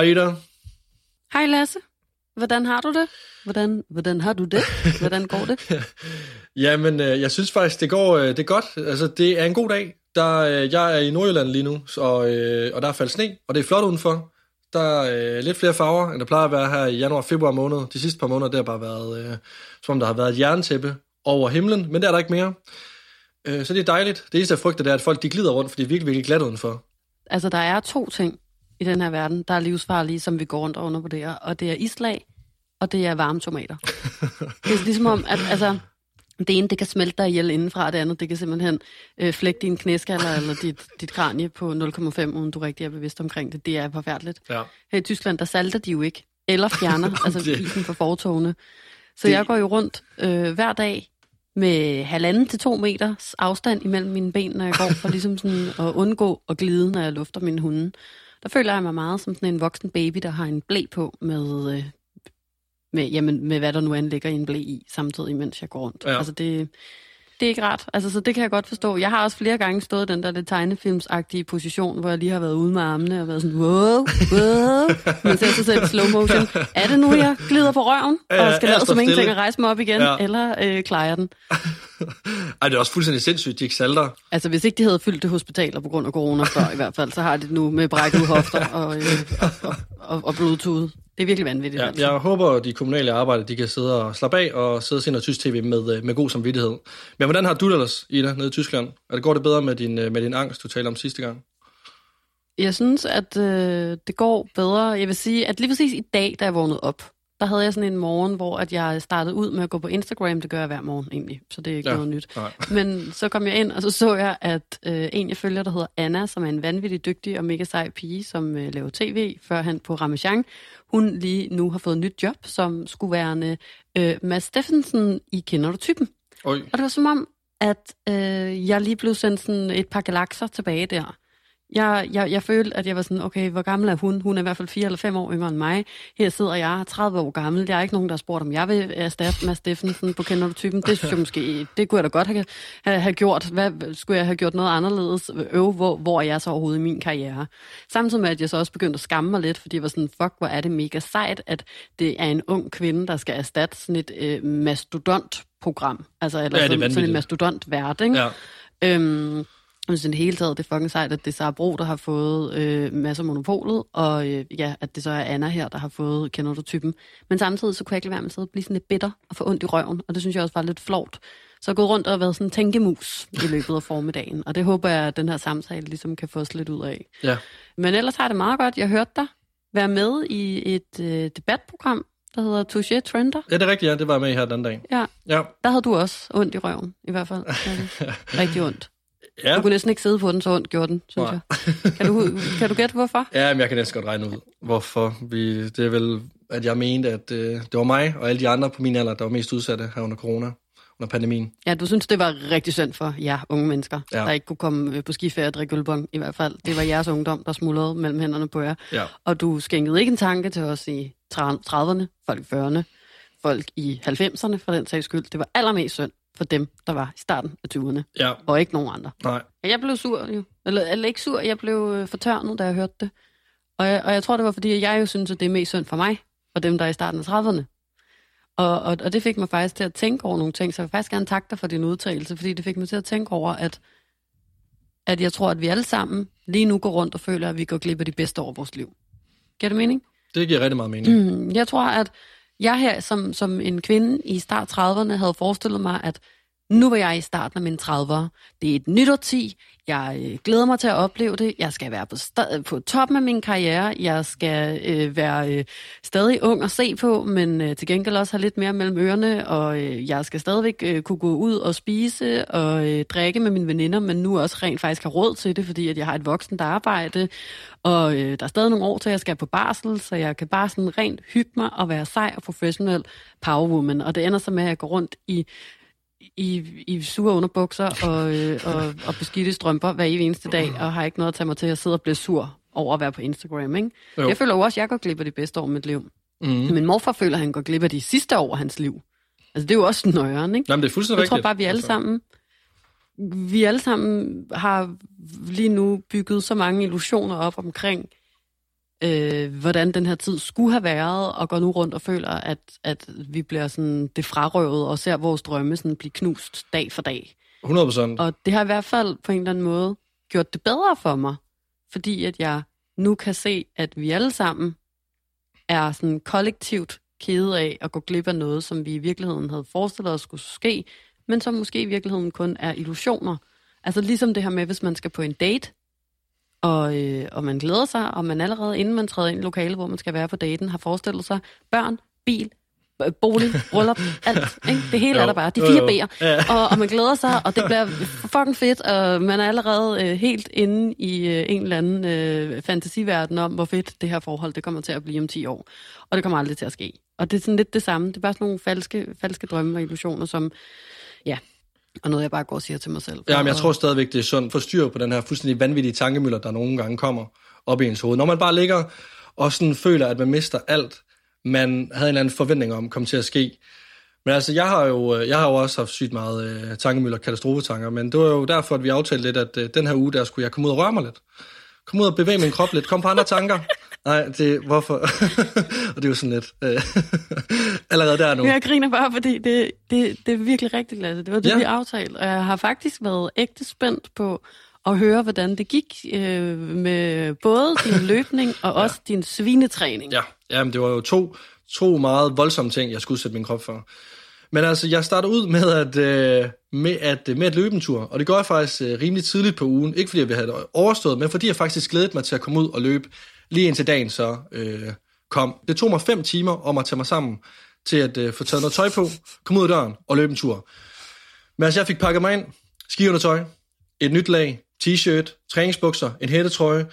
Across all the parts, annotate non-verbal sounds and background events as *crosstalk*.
Hej Ida. Hej Lasse. Hvordan har du det? Hvordan, hvordan har du det? Hvordan går det? *laughs* Jamen, øh, jeg synes faktisk, det går øh, det er godt. Altså, det er en god dag. Der, øh, jeg er i Nordjylland lige nu, og, og der er faldet sne, og det er flot udenfor. Der er lidt flere farver, end der plejer at være her i januar februar måned. De sidste par måneder, det har bare været, som om der har været et jerntæppe over himlen, men det er der ikke mere. Så det er dejligt. Det eneste, jeg frygter, det er, at folk de glider rundt, for det er virkelig, virkelig glat udenfor. Altså, der er to ting i den her verden, der er livsfarlige, som vi går rundt og undervurderer, og det er islag, og det er varme tomater. *laughs* det er ligesom om, at altså, det ene, det kan smelte dig ihjel indenfra, og det andet, det kan simpelthen øh, flække din knæskaller eller dit, dit kranie på 0,5, uden du rigtig er bevidst omkring det. Det er forfærdeligt. Ja. Her i Tyskland, der salter de jo ikke, eller fjerner, *laughs* altså Det- isen fra fortogene. Så Det- jeg går jo rundt øh, hver dag med halvanden til to meters afstand imellem mine ben, når jeg går, for ligesom sådan at undgå at glide, når jeg lufter mine hunde. Der føler jeg mig meget som sådan en voksen baby, der har en blæ på med, øh, med, jamen, med hvad der nu end ligger i en blæ i, samtidig mens jeg går rundt. Ja. Altså det, det er ikke rart. Altså, så det kan jeg godt forstå. Jeg har også flere gange stået i den der lidt tegnefilmsagtige position, hvor jeg lige har været ude med armene og været sådan, wow, wow, *laughs* men ser sig selv i slow motion. Er det nu, jeg glider på røven, og skal ja, lade som ingenting og rejse mig op igen, Ja. eller øh, klarer jeg den? *laughs* Ej, det er også fuldstændig sindssygt, de ikke salter. Altså, hvis ikke de havde fyldt det hospitaler på grund af corona før, i hvert fald, så har de det nu med brækkede *laughs* hofter og, øh, og, og, og, blodtude. Det er virkelig vanvittigt. Ja, altså. jeg håber, at de kommunale arbejder, de kan sidde og slappe af og sidde og se noget tysk tv med, øh, med god samvittighed. Men hvordan har du det ellers, Ida, nede i Tyskland? Er det går det bedre med din, øh, med din angst, du talte om sidste gang? Jeg synes, at øh, det går bedre. Jeg vil sige, at lige præcis i dag, da jeg vågnede op, der havde jeg sådan en morgen, hvor at jeg startede ud med at gå på Instagram. Det gør jeg hver morgen egentlig, så det er ikke Ja. noget nyt. Nej. Men så kom jeg ind, og så så jeg, at øh, en jeg følger, der hedder Anna, som er en vanvittig dygtig og mega sej pige, som øh, laver tv, førhen på Ramachan, hun lige nu har fået et nyt job, som skulle være øh, Mads Steffensen i Kender du typen? Oj. Og det var som om, at øh, jeg lige blev sendt sådan et par galakser tilbage der. Jeg, jeg, jeg følte, at jeg var sådan, okay, hvor gammel er hun? Hun er i hvert fald 4 eller 5 år yngre end mig. Her sidder jeg, 30 år gammel. Der er ikke nogen, der har spurgt, om jeg vil erstatte Mads Steffensen på Kender du typen. Det synes jeg måske, det kunne jeg da godt have, have, have gjort. Hvad, skulle jeg have gjort noget anderledes? Øv, hvor, hvor er jeg så overhovedet i min karriere? Samtidig med, at jeg så også begyndte at skamme mig lidt, fordi jeg var sådan, fuck, hvor er det mega sejt, at det er en ung kvinde, der skal erstatte sådan et øh, mastodont-program. Altså, eller Ja, sådan, sådan en mastodont-vært, ikke? Ja. Øhm, jeg synes i det hele taget, det er fucking sejt, at det er Sara Bro, der har fået øh, masser af monopolet, og øh, ja, at det så er Anna her, der har fået kender du typen. Men samtidig så kunne jeg ikke lade være med at sidde og blive sådan lidt bitter og få ondt i røven, og det synes jeg også var lidt flovt. Så jeg gået rundt og været sådan en tænkemus i løbet af formiddagen, og det håber jeg, at den her samtale ligesom kan få os lidt ud af. Ja. Men ellers har det meget godt. Jeg hørte dig være med i et øh, debatprogram, der hedder Touché Trender. ja, det er rigtigt, ja. Det var jeg med i her den anden dag. Ja, Ja. der havde du også ondt i røven, i hvert fald. *laughs* Rigtig ondt. Ja. Du kunne næsten ikke sidde på den, så ondt gjorde den, synes Nej. jeg. Kan du, kan du gætte, hvorfor? *laughs* Ja, men jeg kan næsten godt regne ud, hvorfor. Vi, det er vel, at jeg mente, at øh, det var mig og alle de andre på min alder, der var mest udsatte her under corona, under pandemien. Ja, du synes, det var rigtig synd for jer unge mennesker, Ja. der ikke kunne komme øh, på skiferie og drikke ølbong, i hvert fald. Det var jeres ungdom, der smuldrede mellem hænderne på jer. Ja. Og du skænkede ikke en tanke til os i 30'erne, folk i 40'erne, folk i 90'erne for den sags skyld. Det var allermest synd for dem, der var i starten af 20'erne, Ja, og ikke nogen andre. nej. Jeg blev sur jo. Eller, eller ikke sur, jeg blev øh, fortørnet, da jeg hørte det. Og jeg, og jeg tror, det var fordi, at jeg jo synes, at det er mest synd for mig, og dem, der er i starten af 30'erne. Og, og, og det fik mig faktisk til at tænke over nogle ting, så jeg vil faktisk gerne takke dig for din udtalelse, fordi det fik mig til at tænke over, at, at jeg tror, at vi alle sammen lige nu går rundt og føler, at vi går glip af de bedste år af vores liv. Giver det mening? Det giver rigtig meget mening. Mm, jeg tror, at jeg her som, som en kvinde i start 30'erne havde forestillet mig, at nu var jeg i starten af mine 30'ere. Det er et nyt årti. Jeg øh, glæder mig til at opleve det. Jeg skal være på, st- på toppen af min karriere. Jeg skal øh, være øh, stadig ung at se på, men øh, til gengæld også have lidt mere mellem ørerne. Og øh, jeg skal stadigvæk øh, kunne gå ud og spise og øh, drikke med mine veninder, men nu også rent faktisk have råd til det, fordi at jeg har et voksent arbejde. Og øh, der er stadig nogle år til, jeg skal på barsel, så jeg kan bare sådan rent hygge mig og være sej og professionel powerwoman. Og det ender så med, at jeg går rundt i i, i sure underbukser og, øh, og, og beskidte strømper hver evig eneste dag, og har ikke noget at tage mig til at sidde og blive sur over at være på Instagram. Ikke? Jo. Jeg føler jo også, at jeg går glip af de bedste år i mit liv. Mm. Min morfar føler, at han går glip af de sidste år af hans liv. Altså, det er jo også nøjeren, ikke? Nej, men det er fuldstændig Jeg tror rigtigt. bare, vi alle Altså, sammen, vi alle sammen har lige nu bygget så mange illusioner op omkring, øh, hvordan den her tid skulle have været, og går nu rundt og føler, at, at vi bliver sådan det frarøvet, og ser vores drømme sådan blive knust dag for dag. 100 procent. Og det har i hvert fald på en eller anden måde gjort det bedre for mig, fordi at jeg nu kan se, at vi alle sammen er sådan kollektivt kede af at gå glip af noget, som vi i virkeligheden havde forestillet os skulle ske, men som måske i virkeligheden kun er illusioner. Altså ligesom det her med, hvis man skal på en date, og, øh, og man glæder sig, og man allerede inden man træder ind i lokalet, hvor man skal være på daten, har forestillet sig børn, bil, bolig, bryllup, alt. Ikke? Det hele Jo. er der bare. De Jo, fire jo. B'er. Ja. Og, og man glæder sig, og det bliver fucking fedt, og man er allerede øh, helt inde i øh, en eller anden øh, fantasiverden om, hvor fedt det her forhold det kommer til at blive om 10 år. Og det kommer aldrig til at ske. Og det er sådan lidt det samme. Det er bare sådan nogle falske, falske drømme og illusioner, som, ja, og noget jeg bare går og siger til mig selv. Ja, men jeg tror stadigvæk, det er sundt for styr på den her fuldstændig vanvittige tankemøller, der nogle gange kommer op i ens hoved. Når man bare ligger og sådan føler, at man mister alt, man havde en eller anden forventning om, kom til at ske. Men altså, jeg har jo, øh, jeg har jo også haft sygt meget øh, tankemøller, katastrofetanker, men det var jo derfor, at vi aftalte lidt, at øh, den her uge, der skulle jeg komme ud og røre mig lidt. Komme ud og bevæge min krop lidt, komme på andre tanker. Nej, det hvorfor? *laughs* og det er jo sådan lidt... Øh, *laughs* allerede der nu. Jeg griner bare, fordi det, det, det er virkelig rigtigt, Lasse. Det var det, Ja. ja. vi aftalte. Og jeg har faktisk været ægte spændt på at høre, hvordan det gik øh, med både din *laughs* løbning og også din svinetræning. Ja, jamen, det var jo to, to meget voldsomme ting, jeg skulle udsætte min krop for. Men altså, jeg starter ud med at, øh, med at, med at løbe en tur, og det gør jeg faktisk øh, rimelig tidligt på ugen. Ikke fordi jeg vil have det overstået, men fordi jeg faktisk glædede mig til at komme ud og løbe lige indtil dagen så øh, kom. Det tog mig fem timer om at tage mig sammen til at øh, få taget noget tøj på, komme ud af døren og løbe en tur. Men altså, jeg fik pakket mig ind, skiundertøj, et nyt lag, t-shirt, træningsbukser, en hættetrøje.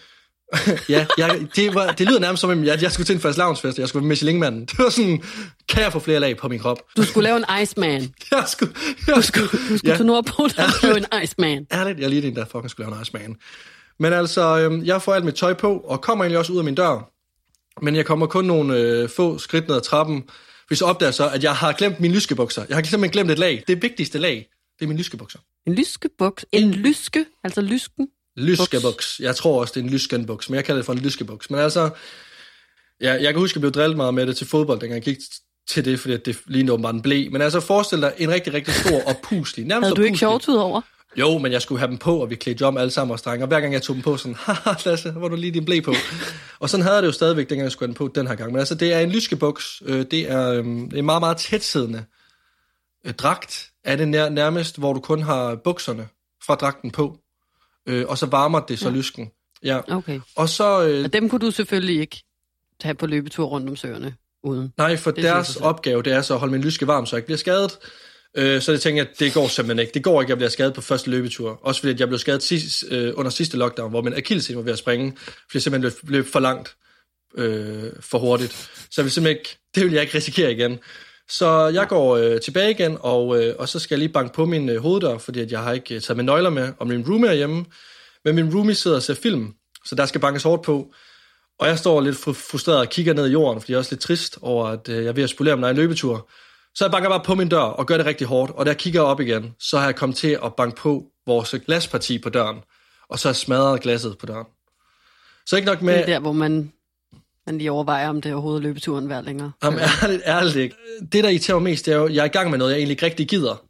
*laughs* ja, jeg, det, var, det lyder nærmest som, om jeg, jeg skulle til en fast lavnsfest, jeg skulle være Michelin-manden. Det var sådan, kan jeg få flere lag på min krop? Du skulle lave en Iceman. *laughs* Jeg skulle, jeg skulle, Du skulle ja, til Nordpol og *laughs* lave en Iceman. ærligt, jeg lige den, der fucking skulle lave en Iceman. Men altså, øhm, jeg får alt mit tøj på, og kommer egentlig også ud af min dør. Men jeg kommer kun nogle øh, få skridt ned ad trappen, hvis jeg opdager så, at jeg har glemt mine lyskebukser. Jeg har simpelthen glemt et lag. Det vigtigste lag, det er mine lyskebukser. En lyskebuks. En lyske, altså lysken. Lyskebuks. Jeg tror også, det er en lyskenbuks, men jeg kalder det for en lyskebuks. Men altså, ja, jeg kan huske, at jeg blev drillet meget med det til fodbold, dengang jeg gik til det, fordi det lignede åbenbart en blæ. Men altså, forestil dig en rigtig, rigtig stor og puslig. Nærmest Havde du ikke shorts ud over? Jo, men jeg skulle have dem på, og vi klædte om alle sammen og strenge. Og hver gang jeg tog dem på, sådan, *laughs* haha, Lasse, hvor du lige din blæ på. *laughs* og sådan havde jeg det jo stadigvæk, dengang jeg skulle have den på den her gang. Men altså, det er en lyskeboks. Øh, det er øhm, en meget, meget tætsiddende øh, dragt. Er det nær, nærmest, hvor du kun har bukserne fra dragten på. Øh, og så varmer det så ja. lysken. Ja. Okay. Og så... Øh, Og dem kunne du selvfølgelig ikke tage på løbetur rundt om søerne uden. Nej, for Det deres opgave, det er så at holde min lyske varm, så jeg ikke bliver skadet. Øh, så det tænker, jeg, det går simpelthen ikke. Det går ikke, at jeg bliver skadet på første løbetur. Også fordi, at jeg blev skadet sidst, øh, under sidste lockdown, hvor min akillescene var ved at springe, fordi jeg simpelthen løb, løb for langt, øh, for hurtigt. Så jeg vil simpelthen ikke, *laughs* det vil jeg ikke risikere igen. Så jeg går øh, tilbage igen, og, øh, og så skal jeg lige banke på min øh, hoveddør, fordi at jeg har ikke øh, taget mine nøgler med, og min roomie er hjemme. Men min roomie sidder og ser film, så der skal bankes hårdt på. Og jeg står lidt frustreret og kigger ned i jorden, fordi jeg er også lidt trist over, at øh, jeg er ved at spolere min egen løbetur. Så jeg banker bare på min dør og gør det rigtig hårdt, og da jeg kigger op igen, så har jeg kommet til at banke på vores glasparti på døren, og så har jeg smadret glasset på døren. Så ikke nok med... Det er der, hvor man, man lige overvejer, om det overhovedet er løbeturen værd længere. Jamen, ærligt, ærligt ikke. Det, der irriterer mig mest, det er jo, jeg er i gang med noget, jeg egentlig ikke rigtig gider.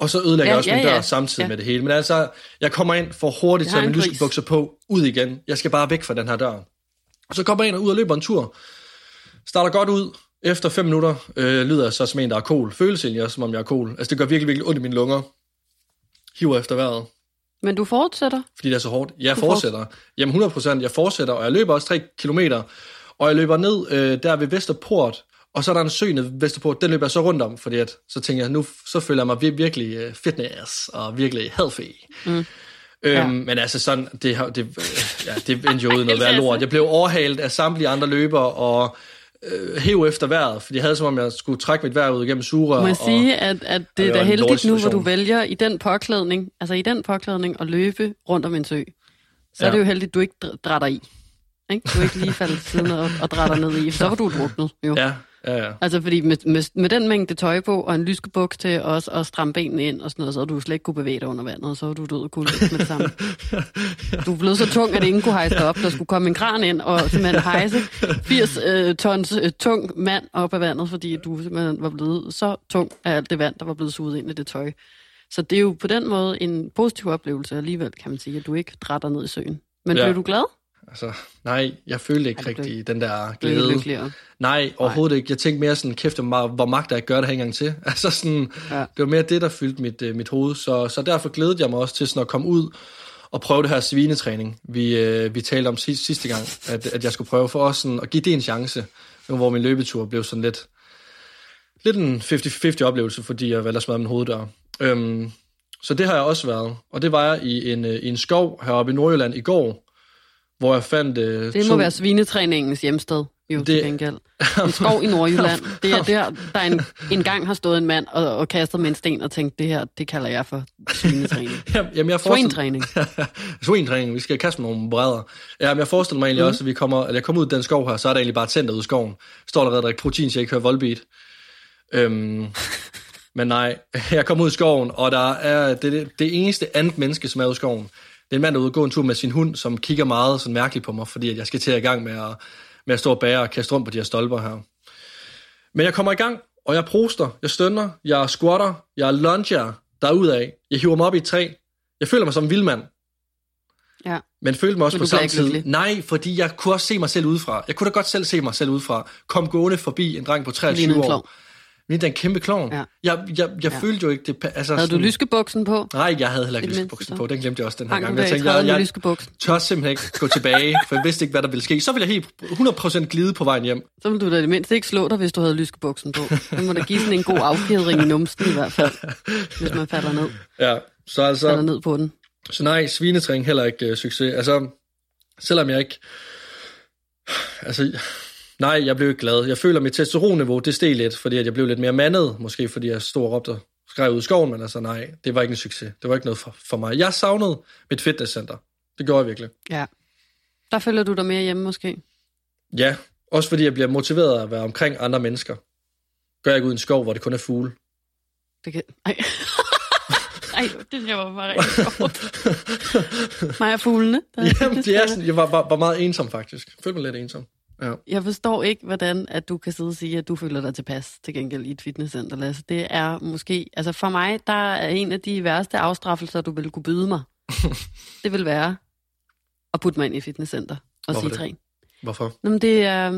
Og så ødelægger Ja, jeg også ja, min dør ja. samtidig Ja. med det hele. Men altså, jeg kommer ind for hurtigt til har at min en pris. lyskebukser på, ud igen. Jeg skal bare væk fra den her dør. Og så kommer jeg ind og ud og løber en tur. Starter godt ud. Efter fem minutter øh, lyder jeg så som en, der er kol. Føles egentlig som om jeg er kol. Altså, det gør virkelig, virkelig ondt i mine lunger. Hiver efter vejret Men du fortsætter. fordi det er så hårdt. Jeg Du fortsætter. Jamen 100 procent. Jeg fortsætter, og jeg løber også 3 kilometer. Og jeg løber ned øh, der ved Vesterport, og så er der en sø ved Vesterport. Den løber jeg så rundt om, fordi at, så tænker jeg, nu så føler jeg mig vir- virkelig øh, fitness og virkelig healthy. Mm. Øhm, Ja. Men altså sådan, det, det, øh, ja, det endte jo ud noget værd *laughs* lort. Jeg blev overhalet af samtlige andre løbere, og øh, hæv efter vejret, fordi jeg havde som om, jeg skulle trække mit vejr ud igennem sugerør. Må jeg og, sige, at, at det er da heldigt nu, hvor du vælger i den påklædning, altså i den påklædning at løbe rundt om en sø. Så ja. er det jo heldigt, at du ikke dr- drætter i. Ikke? Du er ikke lige faldet siden og, og drætter ned i, så *laughs* var du druknet. Jo. Ja, Ja, ja. Altså, fordi med, med, med den mængde tøj på, og en lyskebuks til også at stramme benene ind og sådan noget, så du slet ikke kunne bevæge dig under vandet, og så var du død og kulde med det samme. *laughs* Du blevet så tung, at ingen kunne hejse dig op. Der skulle komme en kran ind og simpelthen hejse 80 øh, tons øh, tung mand op af vandet, fordi du simpelthen var blevet så tung af alt det vand, der var blevet suget ind i det tøj. Så det er jo på den måde en positiv oplevelse alligevel, kan man sige, at du ikke drætter ned i søen. Men Ja. blev du glad? Altså, nej, jeg følte ikke rigtig den der glæde. lykkeligere? Nej, overhovedet ikke. Jeg tænkte mere sådan, kæft, hvor magt jeg gør det her engang til. *laughs* Altså sådan, Ja. det var mere det, der fyldte mit, øh, mit hoved. Så, så derfor glædede jeg mig også til sådan at komme ud og prøve det her svinetræning, vi, øh, vi talte om sidste, sidste gang, at, at jeg skulle prøve for os sådan, at give det en chance, nu hvor min løbetur blev sådan lidt, lidt en 50-50 oplevelse, fordi jeg valgte at smadre min hoveddør. Øhm, så det har jeg også været, og det var jeg i en, øh, i en skov heroppe i Nordjylland i går, hvor jeg fandt... Øh, Det må være svinetræningens hjemsted, jo det... til gengæld. En skov i Nordjylland. *laughs* Det er der, der en, en gang har stået en mand og, og kastet med en sten og tænkt, det her, det kalder jeg for svinetræning. *laughs* Jamen, jeg forestiller- Swing-træning. Swing-træning, *laughs* vi skal kaste med nogle brædder. Ja, men jeg forestiller mig egentlig mm. også, at vi kommer, eller jeg kommer ud af den skov her, så er der egentlig bare et center ude i skoven. Står der og drikker proteinshake, hører Volbeat. Øhm, men nej, jeg kommer ud i skoven, og der er det, det, det eneste andet menneske, som er ude i skoven. Det er en mand, der er ude og gå en tur med sin hund, som kigger meget sådan mærkeligt på mig, fordi at jeg skal til at i gang med at, med at stå og bære og kaste rundt på de her stolper her. Men jeg kommer i gang, og jeg proster, jeg stønner, jeg squatter, jeg lunger derudad. Jeg hiver mig op i et træ. Jeg føler mig som en vildmand. Ja. Men følte mig også på samme tid. lykkelig? Nej, fordi jeg kunne også se mig selv udefra. Jeg kunne da godt selv se mig selv udefra. Kom gående forbi en dreng på Lignede 23 en Lignede en kæmpe klovn. Ja. Jeg, jeg, jeg Ja. følte jo ikke det. Altså, Havde du sådan- lyskebuksen på? Nej, jeg havde heller ikke lyskebuksen så. på. Den glemte jeg også den her Hang gang. du Jeg tænkte, jeg, jeg lyskebuksen? tør simpelthen ikke gå tilbage, for jeg vidste ikke, hvad der ville ske. Så ville jeg helt 100% glide på vejen hjem. Så ville du da i det mindste ikke slå dig, hvis du havde lyskebuksen på. Det må da give sådan en god afkædring i numsten i hvert fald, hvis man falder ned, *laughs* Ja, så altså... falder ned på den. Så nej, svinetræning heller ikke uh, succes. Altså, selvom jeg ikke... Altså, nej, jeg blev ikke glad. Jeg føler, at mit testosteronniveau, det steg lidt, fordi at jeg blev lidt mere mandet. Måske fordi jeg stod og råbte og skreg ud i skoven, men altså nej, det var ikke en succes. Det var ikke noget for, for mig. Jeg savnede mit fitnesscenter. Det gjorde jeg virkelig. Ja. Der følger du dig mere hjemme måske. Ja, også fordi jeg bliver motiveret af at være omkring andre mennesker. Gør jeg ikke ud i en skov, hvor det kun er fugle. Det kan... Ej. *laughs* Ej, det her var bare rigtig. *laughs* Mig og fuglene. Der Jamen, det er sådan, jeg var, var, var meget ensom faktisk. Jeg følte mig lidt ensom. Ja. Jeg forstår ikke, hvordan at du kan sidde og sige, at du føler dig tilpas til gengæld i et fitnesscenter, Lasse. Det er måske... Altså for mig, der er en af de værste afstraffelser, du ville kunne byde mig. *laughs* det vil være at putte mig ind i fitnesscenter og Hvorfor sige det? træn. Hvorfor? Nå, men det er...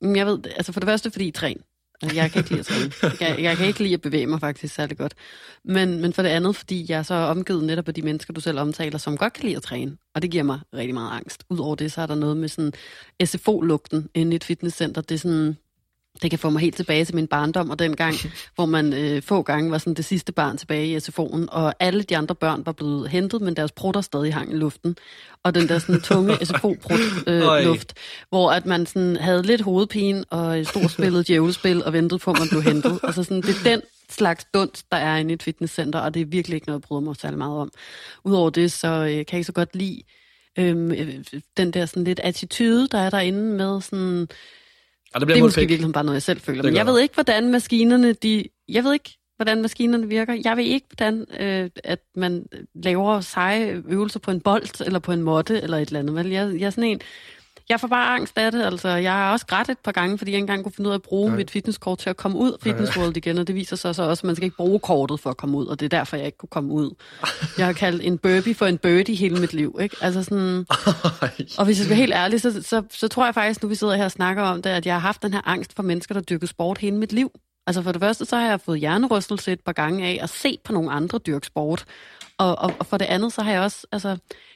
mm, Jeg ved, altså for det første, fordi træn. Jeg kan ikke lide at træne. Jeg, jeg kan ikke lide at bevæge mig faktisk særlig godt. Men, men for det andet, fordi jeg er så omgivet netop af de mennesker, du selv omtaler, som godt kan lide at træne. Og det giver mig rigtig meget angst. Udover det, så er der noget med sådan SFO-lugten inde i et fitnesscenter. Det er sådan... Det kan få mig helt tilbage til min barndom, og den gang, *laughs* hvor man øh, få gange var sådan det sidste barn tilbage i SFO'en, og alle de andre børn var blevet hentet, men deres prutter stadig hang i luften. Og den der sådan tunge *laughs* SFO-prut øh, hvor at man sådan havde lidt hovedpine og stort *laughs* spillet djævlespil og ventede på, at man blev hentet. Altså sådan, det er den slags dunst, der er inde i et fitnesscenter, og det er virkelig ikke noget, jeg bryder mig særlig meget om. Udover det, så øh, kan jeg ikke så godt lide øhm, øh, den der sådan lidt attitude, der er derinde med sådan... Ja, det Det bliver er måske i virkeligheden bare noget, jeg selv føler. Det Men jeg. ved ikke, hvordan maskinerne, de... Jeg ved ikke, hvordan maskinerne virker. Jeg ved ikke, hvordan øh, at man laver seje øvelser på en bold, eller på en måtte, eller et eller andet. Vel? Jeg, jeg er sådan en... Jeg får bare angst af det. Altså, jeg har også grædt et par gange, fordi jeg ikke engang kunne finde ud af at bruge Nej. mit fitnesskort til at komme ud af Fitness World igen, og det viser sig så også, at man skal ikke bruge kortet for at komme ud, og det er derfor, jeg ikke kunne komme ud. Jeg har kaldt en burpee for en birdie hele mit liv. Ikke? Altså sådan, og hvis jeg skal være helt ærlig, så, så, så tror jeg faktisk, nu vi sidder her og snakker om det, at jeg har haft den her angst for mennesker, der dyrker sport hele mit liv. Altså for det første, så har jeg fået hjernerystelse et par gange af at se på nogle andre dyrke sport. Og, og, og for det andet, så har jeg også, altså,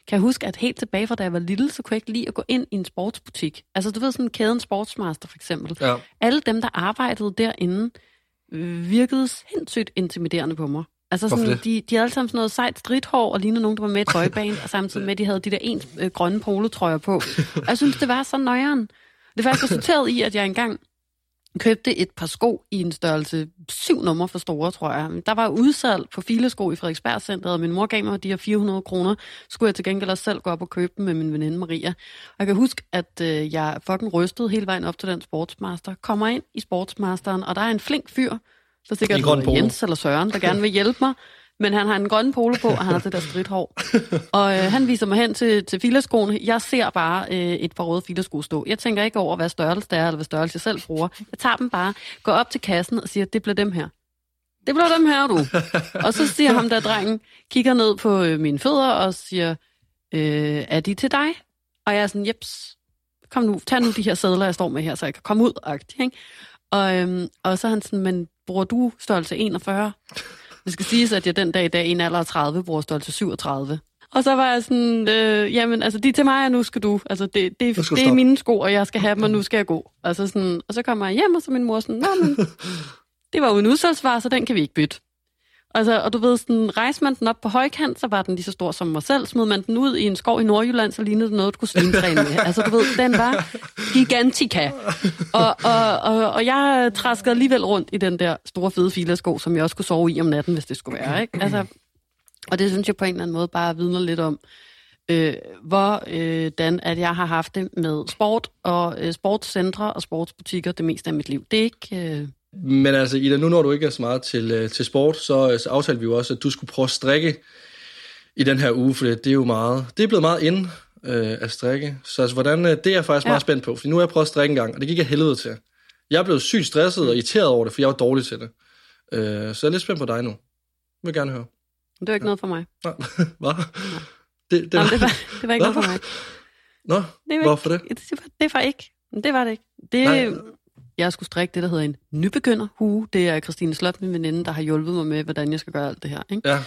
kan jeg huske, at helt tilbage fra da jeg var lille, så kunne jeg ikke lide at gå ind i en sportsbutik. Altså du ved sådan kæden Sportsmaster for eksempel. Ja. Alle dem, der arbejdede derinde, virkede sindssygt intimiderende på mig. Altså Hvorfor sådan, det? de, de havde alle sammen sådan noget sejt stridthår, og lignede nogen, der var med i boyband, og samtidig med, at de havde de der ens øh, grønne polotrøjer på. Og jeg synes, det var så nøjeren. Det faktisk resulterede i, at jeg engang købte et par sko i en størrelse syv nummer for store, tror jeg. Der var udsalg på filesko i Frederiksberg og min mor gav mig de her 400 kroner. Skulle jeg til gengæld også selv gå op og købe dem med min veninde Maria. Og jeg kan huske, at øh, jeg fucking rystede hele vejen op til den sportsmaster. Kommer ind i sportsmasteren, og der er en flink fyr, der sikkert hedder. Jens eller Søren, der gerne vil hjælpe mig. Men han har en grøn polo på, og han har det der stridthår. Og øh, han viser mig hen til, til filerskoene. Jeg ser bare øh, et par røde filersko stå. Jeg tænker ikke over, hvad størrelse det er, eller hvad størrelse jeg selv bruger. Jeg tager dem bare, går op til kassen og siger, det bliver dem her. Det bliver dem her, du. og så siger ham der drengen, kigger ned på øh, mine fødder og siger, øh, er de til dig? Og jeg er sådan, jeps, kom nu, tag nu de her sædler, jeg står med her, så jeg kan komme ud. Ikke? Og, øhm, og så er han sådan, men bruger du størrelse 41? Det skal siges, at jeg den dag i dag, i en alder af 30, bruger størrelse 37. Og så var jeg sådan, øh, jamen, altså, de til mig, og nu skal du. Altså, det, det, det er mine sko, og jeg skal have dem, og nu skal jeg gå. Altså, sådan, og så kommer jeg hjem, og så min mor sådan, Nå, men, *laughs* det var jo en udsalgsvare, så den kan vi ikke bytte. Altså, og du ved, sådan, rejste man den op på højkant, så var den lige så stor som mig selv. Smed man den ud i en skov i Nordjylland, så lignede det noget, du kunne svintræne med. Altså, du ved, den var gigantika. Og, og, og, og jeg traskede alligevel rundt i den der store fede filersko, som jeg også kunne sove i om natten, hvis det skulle være. Ikke? Altså, og det synes jeg på en eller anden måde bare vidner lidt om, øh, hvordan øh, at jeg har haft det med sport og øh, sportscentre og sportsbutikker det meste af mit liv. Det er ikke... Øh, men altså, Ida, nu når du ikke er så meget til, øh, til sport, så, øh, så aftalte vi jo også, at du skulle prøve at strikke i den her uge, for det er jo meget, det er blevet meget ind øh, at strikke. Så altså, hvordan, øh, det er jeg faktisk ja. Ja. meget spændt på, for nu har jeg prøvet at strikke en gang, og det gik jeg helvede til. Jeg blev sygt stresset og irriteret over det, for jeg var dårlig til det. Øh, så jeg er lidt spændt på dig nu. Jeg vil gerne høre. det var ikke noget for mig. Nå, *laughs* Hvad? Det, det, var, det, var, det var ikke Nå. noget for mig. Nå, Det var hvorfor det? Ikke, det, var, det var ikke. Det var det ikke. Det, Nej. Jeg skulle strikke det, der hedder en nybegynderhue. Det er Christine Slot, min veninde, der har hjulpet mig med, hvordan jeg skal gøre alt det her. Ikke? Ja,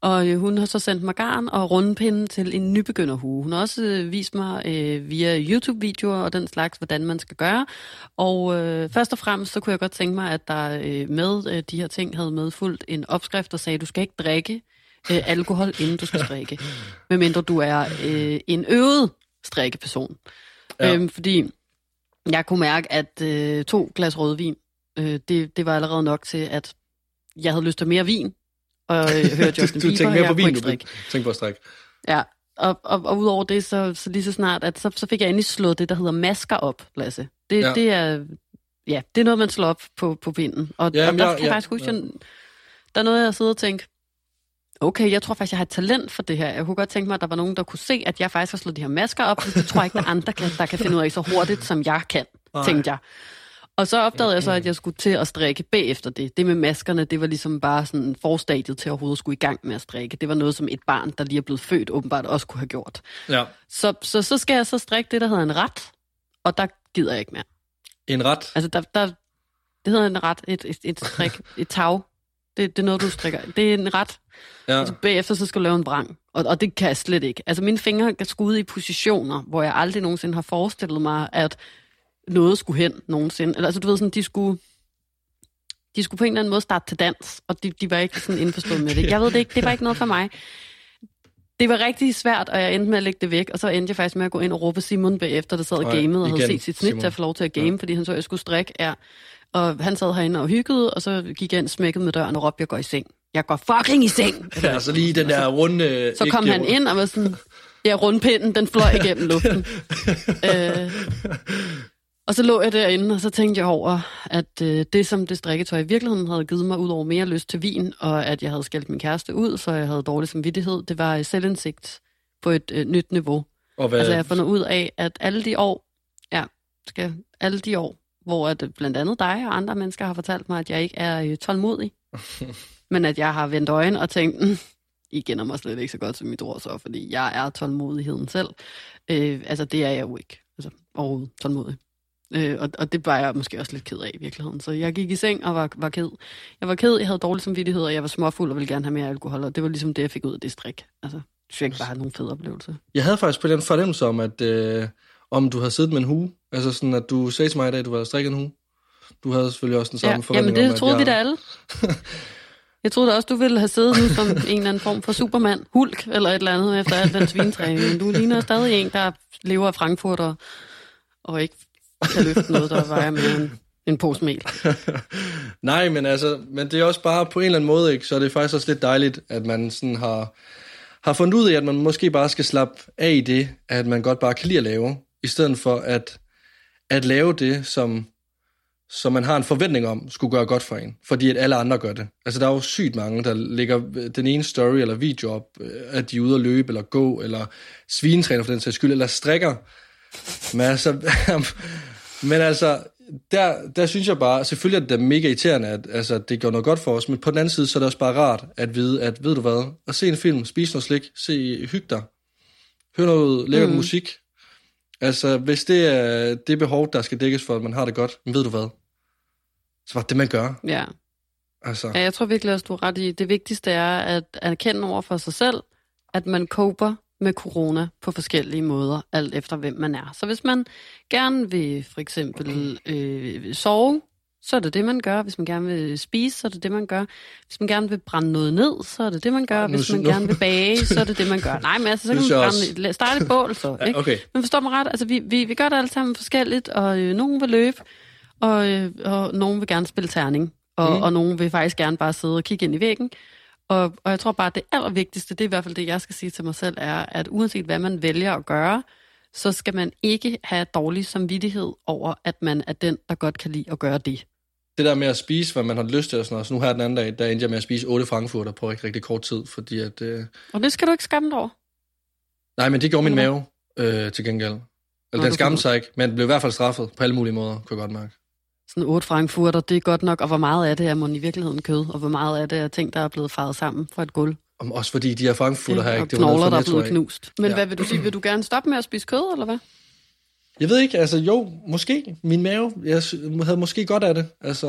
Og øh, hun har så sendt mig garn og rundpinde til en nybegynderhue. Hun har også øh, vist mig øh, via YouTube-videoer og den slags, hvordan man skal gøre. Og øh, først og fremmest, så kunne jeg godt tænke mig, at der øh, med øh, de her ting havde medfulgt en opskrift, der sagde, du skal ikke drikke øh, alkohol, inden du skal strikke. *laughs* Medmindre du er øh, en øvet strikkeperson. Ja. Øhm, fordi jeg kunne mærke, at øh, to glas rødvin, øh, det, det var allerede nok til, at jeg havde lyst til mere vin, og øh, *laughs* hørte Justin du Bieber, tænkte og mere på vin, du tænkte på at strikke. Ja, og, og, og udover det, så, så lige så snart, at så, så fik jeg endelig slået det, der hedder masker op, Lasse. Det, Ja. det er ja, det er noget, man slår op på, på pinden. Og, Ja, og der jeg- kan jeg ja, faktisk huske, ja. der er noget, jeg sidder og tænker, okay, jeg tror faktisk, jeg har et talent for det her. Jeg kunne godt tænke mig, at der var nogen, der kunne se, at jeg faktisk har slået de her masker op. Det tror jeg ikke, der er andre, kan, der kan finde ud af så hurtigt, som jeg kan, Nej. tænkte jeg. Og så opdagede jeg så, at jeg skulle til at strikke bagefter det. Det med maskerne, det var ligesom bare sådan forstadiet til at overhovedet skulle i gang med at strikke. Det var noget, som et barn, der lige er blevet født, åbenbart også kunne have gjort. Ja. Så, så, så skal jeg så strikke det, der hedder en ret, og der gider jeg ikke mere. En ret. Altså, der, der, det hedder en ret, et, et, et strik, et tag. Det, det er noget, du strikker. Det er en ret. Ja. Altså, bagefter så skal du lave en vrang. Og, og det kan jeg slet ikke. Altså, mine fingre er skudt i positioner, hvor jeg aldrig nogensinde har forestillet mig, at noget skulle hen nogensinde. Eller, altså, du ved sådan, de skulle... De skulle på en eller anden måde starte til dans, og de, de var ikke sådan indforstået med det. Jeg ved det ikke, det var ikke noget for mig. Det var rigtig svært, og jeg endte med at lægge det væk, og så endte jeg faktisk med at gå ind og råbe Simon bagefter, der sad og gamede og havde set sit snit til at få lov til at game, ja. fordi han så, at jeg skulle strikke. Ja. Og han sad herinde og hyggede, og så gik jeg ind, smækkede med døren og råbte, jeg går i seng. Jeg går fucking i seng! *laughs* Ja, så lige den der runde... Så kom han ind og var sådan, ja, rundpinden, den fløj igennem luften. *laughs* øh, og så lå jeg derinde, og så tænkte jeg over, at øh, det, som det strikketøj i virkeligheden havde givet mig ud over mere lyst til vin, og at jeg havde skældt min kæreste ud, så jeg havde dårlig samvittighed, det var selvindsigt på et øh, nyt niveau. Og hvad, Altså jeg har fundet ud af, at alle de år, ja, skal, alle de år, hvor at øh, blandt andet dig og andre mennesker har fortalt mig, at jeg ikke er øh, tålmodig, *laughs* men at jeg har vendt øjen og tænkt, mm, I kender mig slet ikke så godt som mit ord så, fordi jeg er tålmodigheden selv. Øh, altså det er jeg jo ikke, altså overhovedet tålmodig. Øh, og, og det var jeg måske også lidt ked af i virkeligheden. Så jeg gik i seng og var, var ked. Jeg var ked, jeg havde dårlig samvittighed, og jeg var småfuld og ville gerne have mere alkohol, og det var ligesom det, jeg fik ud af det strik. Altså, det fik bare nogle fede oplevelser. Jeg havde faktisk på den fornemmelse om, at øh, om du havde siddet med en hue. Altså sådan, at du sagde til mig i dag, at du havde strikket en hue. Du havde selvfølgelig også den samme Ja, forventning jamen det om, troede at vi jeg... da alle. Jeg troede da også, du ville have siddet nu som *laughs* en eller anden form for supermand, hulk eller et eller andet efter al den svintræning. Men du ligner stadig en, der lever af Frankfurt og, og ikke kan løfte noget, der vejer mere end en pose mel. *laughs* Nej, men altså, men det er også bare på en eller anden måde, ikke? så er det faktisk også lidt dejligt, at man sådan har, har fundet ud af, at man måske bare skal slappe af i det, at man godt bare kan lide at lave, i stedet for at, at lave det, som, som man har en forventning om, skulle gøre godt for en, fordi at alle andre gør det. Altså, der er jo sygt mange, der lægger den ene story eller video op, øh, at de er ude at løbe, eller gå, eller svinetræner for den sags skyld, eller strikker. Men altså, *laughs* men altså der, der synes jeg bare, selvfølgelig er det mega irriterende, at altså, det gør noget godt for os, men på den anden side, så er det også bare rart at vide, at ved du hvad, at se en film, spise noget slik, se, hygge dig, høre noget lækkert mm. musik. Altså, hvis det er det behov, der skal dækkes for, at man har det godt, men ved du hvad, så var det, man gør. Ja. Altså, ja, jeg tror virkelig også, du er ret i. Det vigtigste er at erkende over for sig selv, at man koper med corona på forskellige måder, alt efter hvem man er. Så hvis man gerne vil for eksempel øh, sove, så er det det, man gør. Hvis man gerne vil spise, så er det det, man gør. Hvis man gerne vil brænde noget ned, så er det det, man gør. Hvis man gerne vil bage, så er det det, man gør. Nej, men altså, så kan man brænde, starte et bål, så. *laughs* Ikke? Okay. Men forstår mig ret, altså vi, vi, vi gør det alle sammen forskelligt, og øh, nogen vil løbe, og, øh, og nogen vil gerne spille terning, og, mm. og nogen vil faktisk gerne bare sidde og kigge ind i væggen. Og, og jeg tror bare, at det allervigtigste, det er i hvert fald det, jeg skal sige til mig selv, er, at uanset hvad man vælger at gøre, så skal man ikke have dårlig samvittighed over, at man er den, der godt kan lide at gøre det. Det der med at spise, hvad man har lyst til, og sådan noget. Så nu her den anden dag, der endte jeg med at spise otte frankfurter på rigtig, rigtig kort tid, fordi at... Øh... Og det skal du ikke skamme dig over? Nej, men det gjorde min mave øh, til gengæld. Eller Nå, den skamte sig ikke, men blev i hvert fald straffet på alle mulige måder, kunne jeg godt mærke sådan otte frankfurter, det er godt nok, og hvor meget af det er man i virkeligheden kød, og hvor meget af det er ting, der er blevet faret sammen fra et gulv. Om også fordi de her frankfurter her ikke, det var knogler, der er blevet knust. Men ja. hvad vil du sige, vil du gerne stoppe med at spise kød, eller hvad? Jeg ved ikke, altså jo, måske. Min mave, jeg havde måske godt af det, altså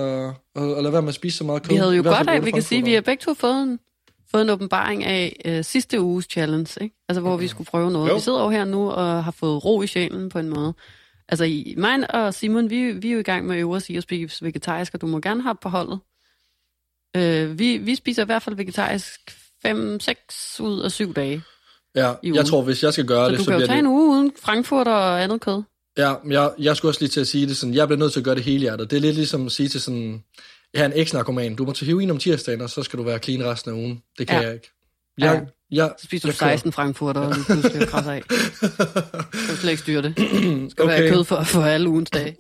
at, at lade være med at spise så meget kød. Vi havde jo godt af, vi kan sige, vi har begge to fået en, fået en åbenbaring af øh, sidste uges challenge, ikke? Altså hvor vi skulle prøve noget. Jo. Vi sidder jo her nu og har fået ro i sjælen på en måde. Altså, i, mig og Simon, vi, vi er jo i gang med at øve os i at spise vegetarisk, og du må gerne have på holdet. Øh, vi, vi spiser i hvert fald vegetarisk 5-6 ud af 7 dage. Ja, jeg tror, hvis jeg skal gøre så det, så bliver det... du kan jo tage en uge uden Frankfurt og andet kød. Ja, jeg, jeg skulle også lige til at sige det sådan, jeg bliver nødt til at gøre det hele hjertet. Det er lidt ligesom at sige til sådan, jeg er en eks-narkoman, du må tage heroin om tirsdagen, og så skal du være clean resten af ugen. Det kan ja. jeg ikke. Jeg, ja. Jeg, så spiser du 16 frankfurter, og lige pludselig krasser af. *laughs* Så du slet ikke styre det. Skal okay. være kød for, for alle ugens dage.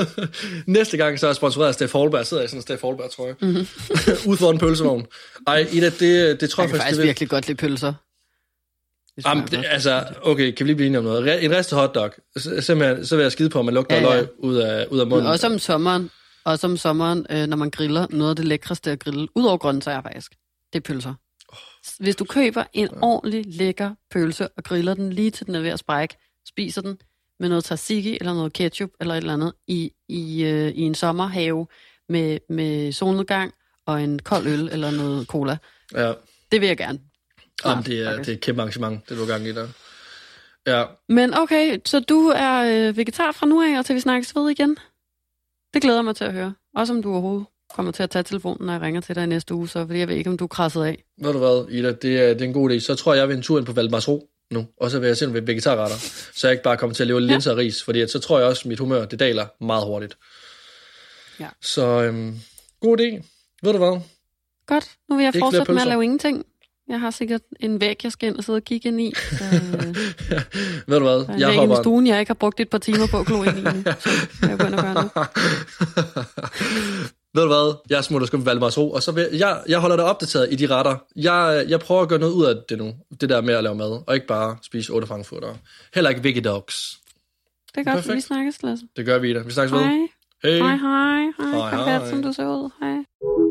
*laughs* Næste gang så er jeg sponsoreret af Steff Holberg. Jeg sidder i sådan en Steff Holberg, tror jeg. Mm-hmm. *laughs* Ude for en pølsevogn. Ej, Ida, det, det tror jeg, jeg faktisk... faktisk det virkelig godt lide pølser. Jamen, det, altså, okay, kan vi lige blive enige om noget? En ristet hotdog, simpelthen, så vil jeg skide på, at man lugter ja, ja. løg ud af, ud af munden. Men også om sommeren, også om sommeren, øh, når man griller, noget af det lækreste at grille, ud over grøntsager faktisk, det er pølser. Hvis du køber en ordentlig lækker pølse og griller den lige til den er ved at sprække, spiser den med noget tzatziki eller noget ketchup eller et eller andet i, i, øh, i en sommerhave med, med solnedgang og en kold øl eller noget cola. Ja. Det vil jeg gerne. Jamen, det er, det er et kæmpe arrangement, det du er gang i der. Ja. Men okay, så du er øh, vegetar fra nu af, og til vi snakkes ved igen? Det glæder mig til at høre. Også om du overhovedet kommer til at tage telefonen, når jeg ringer til dig i næste uge, så fordi jeg ved ikke, om du er krasset af. Ved du hvad, Ida, det er, det er en god idé. Så tror jeg, jeg vil en tur ind på Valdemarsro nu, og så vil jeg se ved vegetarretter, så jeg ikke bare kommer til at leve ja. linser og ris, fordi at, så tror jeg også, at mit humør, det daler meget hurtigt. Ja. Så øhm, god idé. Ved du hvad? Godt, nu vil jeg fortsætte med at lave ingenting. Jeg har sikkert en væg, jeg skal ind og sidde og kigge ind i. Så, *laughs* øh, ja, ved du hvad? Der er jeg hopper... i stuen, jeg ikke har brugt et par timer på at glo ind i. Så *laughs* jeg at gøre nu. ved du hvad, jeg smutter sgu med Ro, og så vil, jeg, jeg holder dig opdateret i de retter. Jeg, jeg prøver at gøre noget ud af det nu, det der med at lave mad, og ikke bare spise otte frankfurter. Heller ikke veggie dogs. Det er godt, vi snakkes, Lasse. Det gør vi da. Vi snakkes hej. ved. Hej. Hej, hej. Hej, hej, hej. som du ser ud. Hej.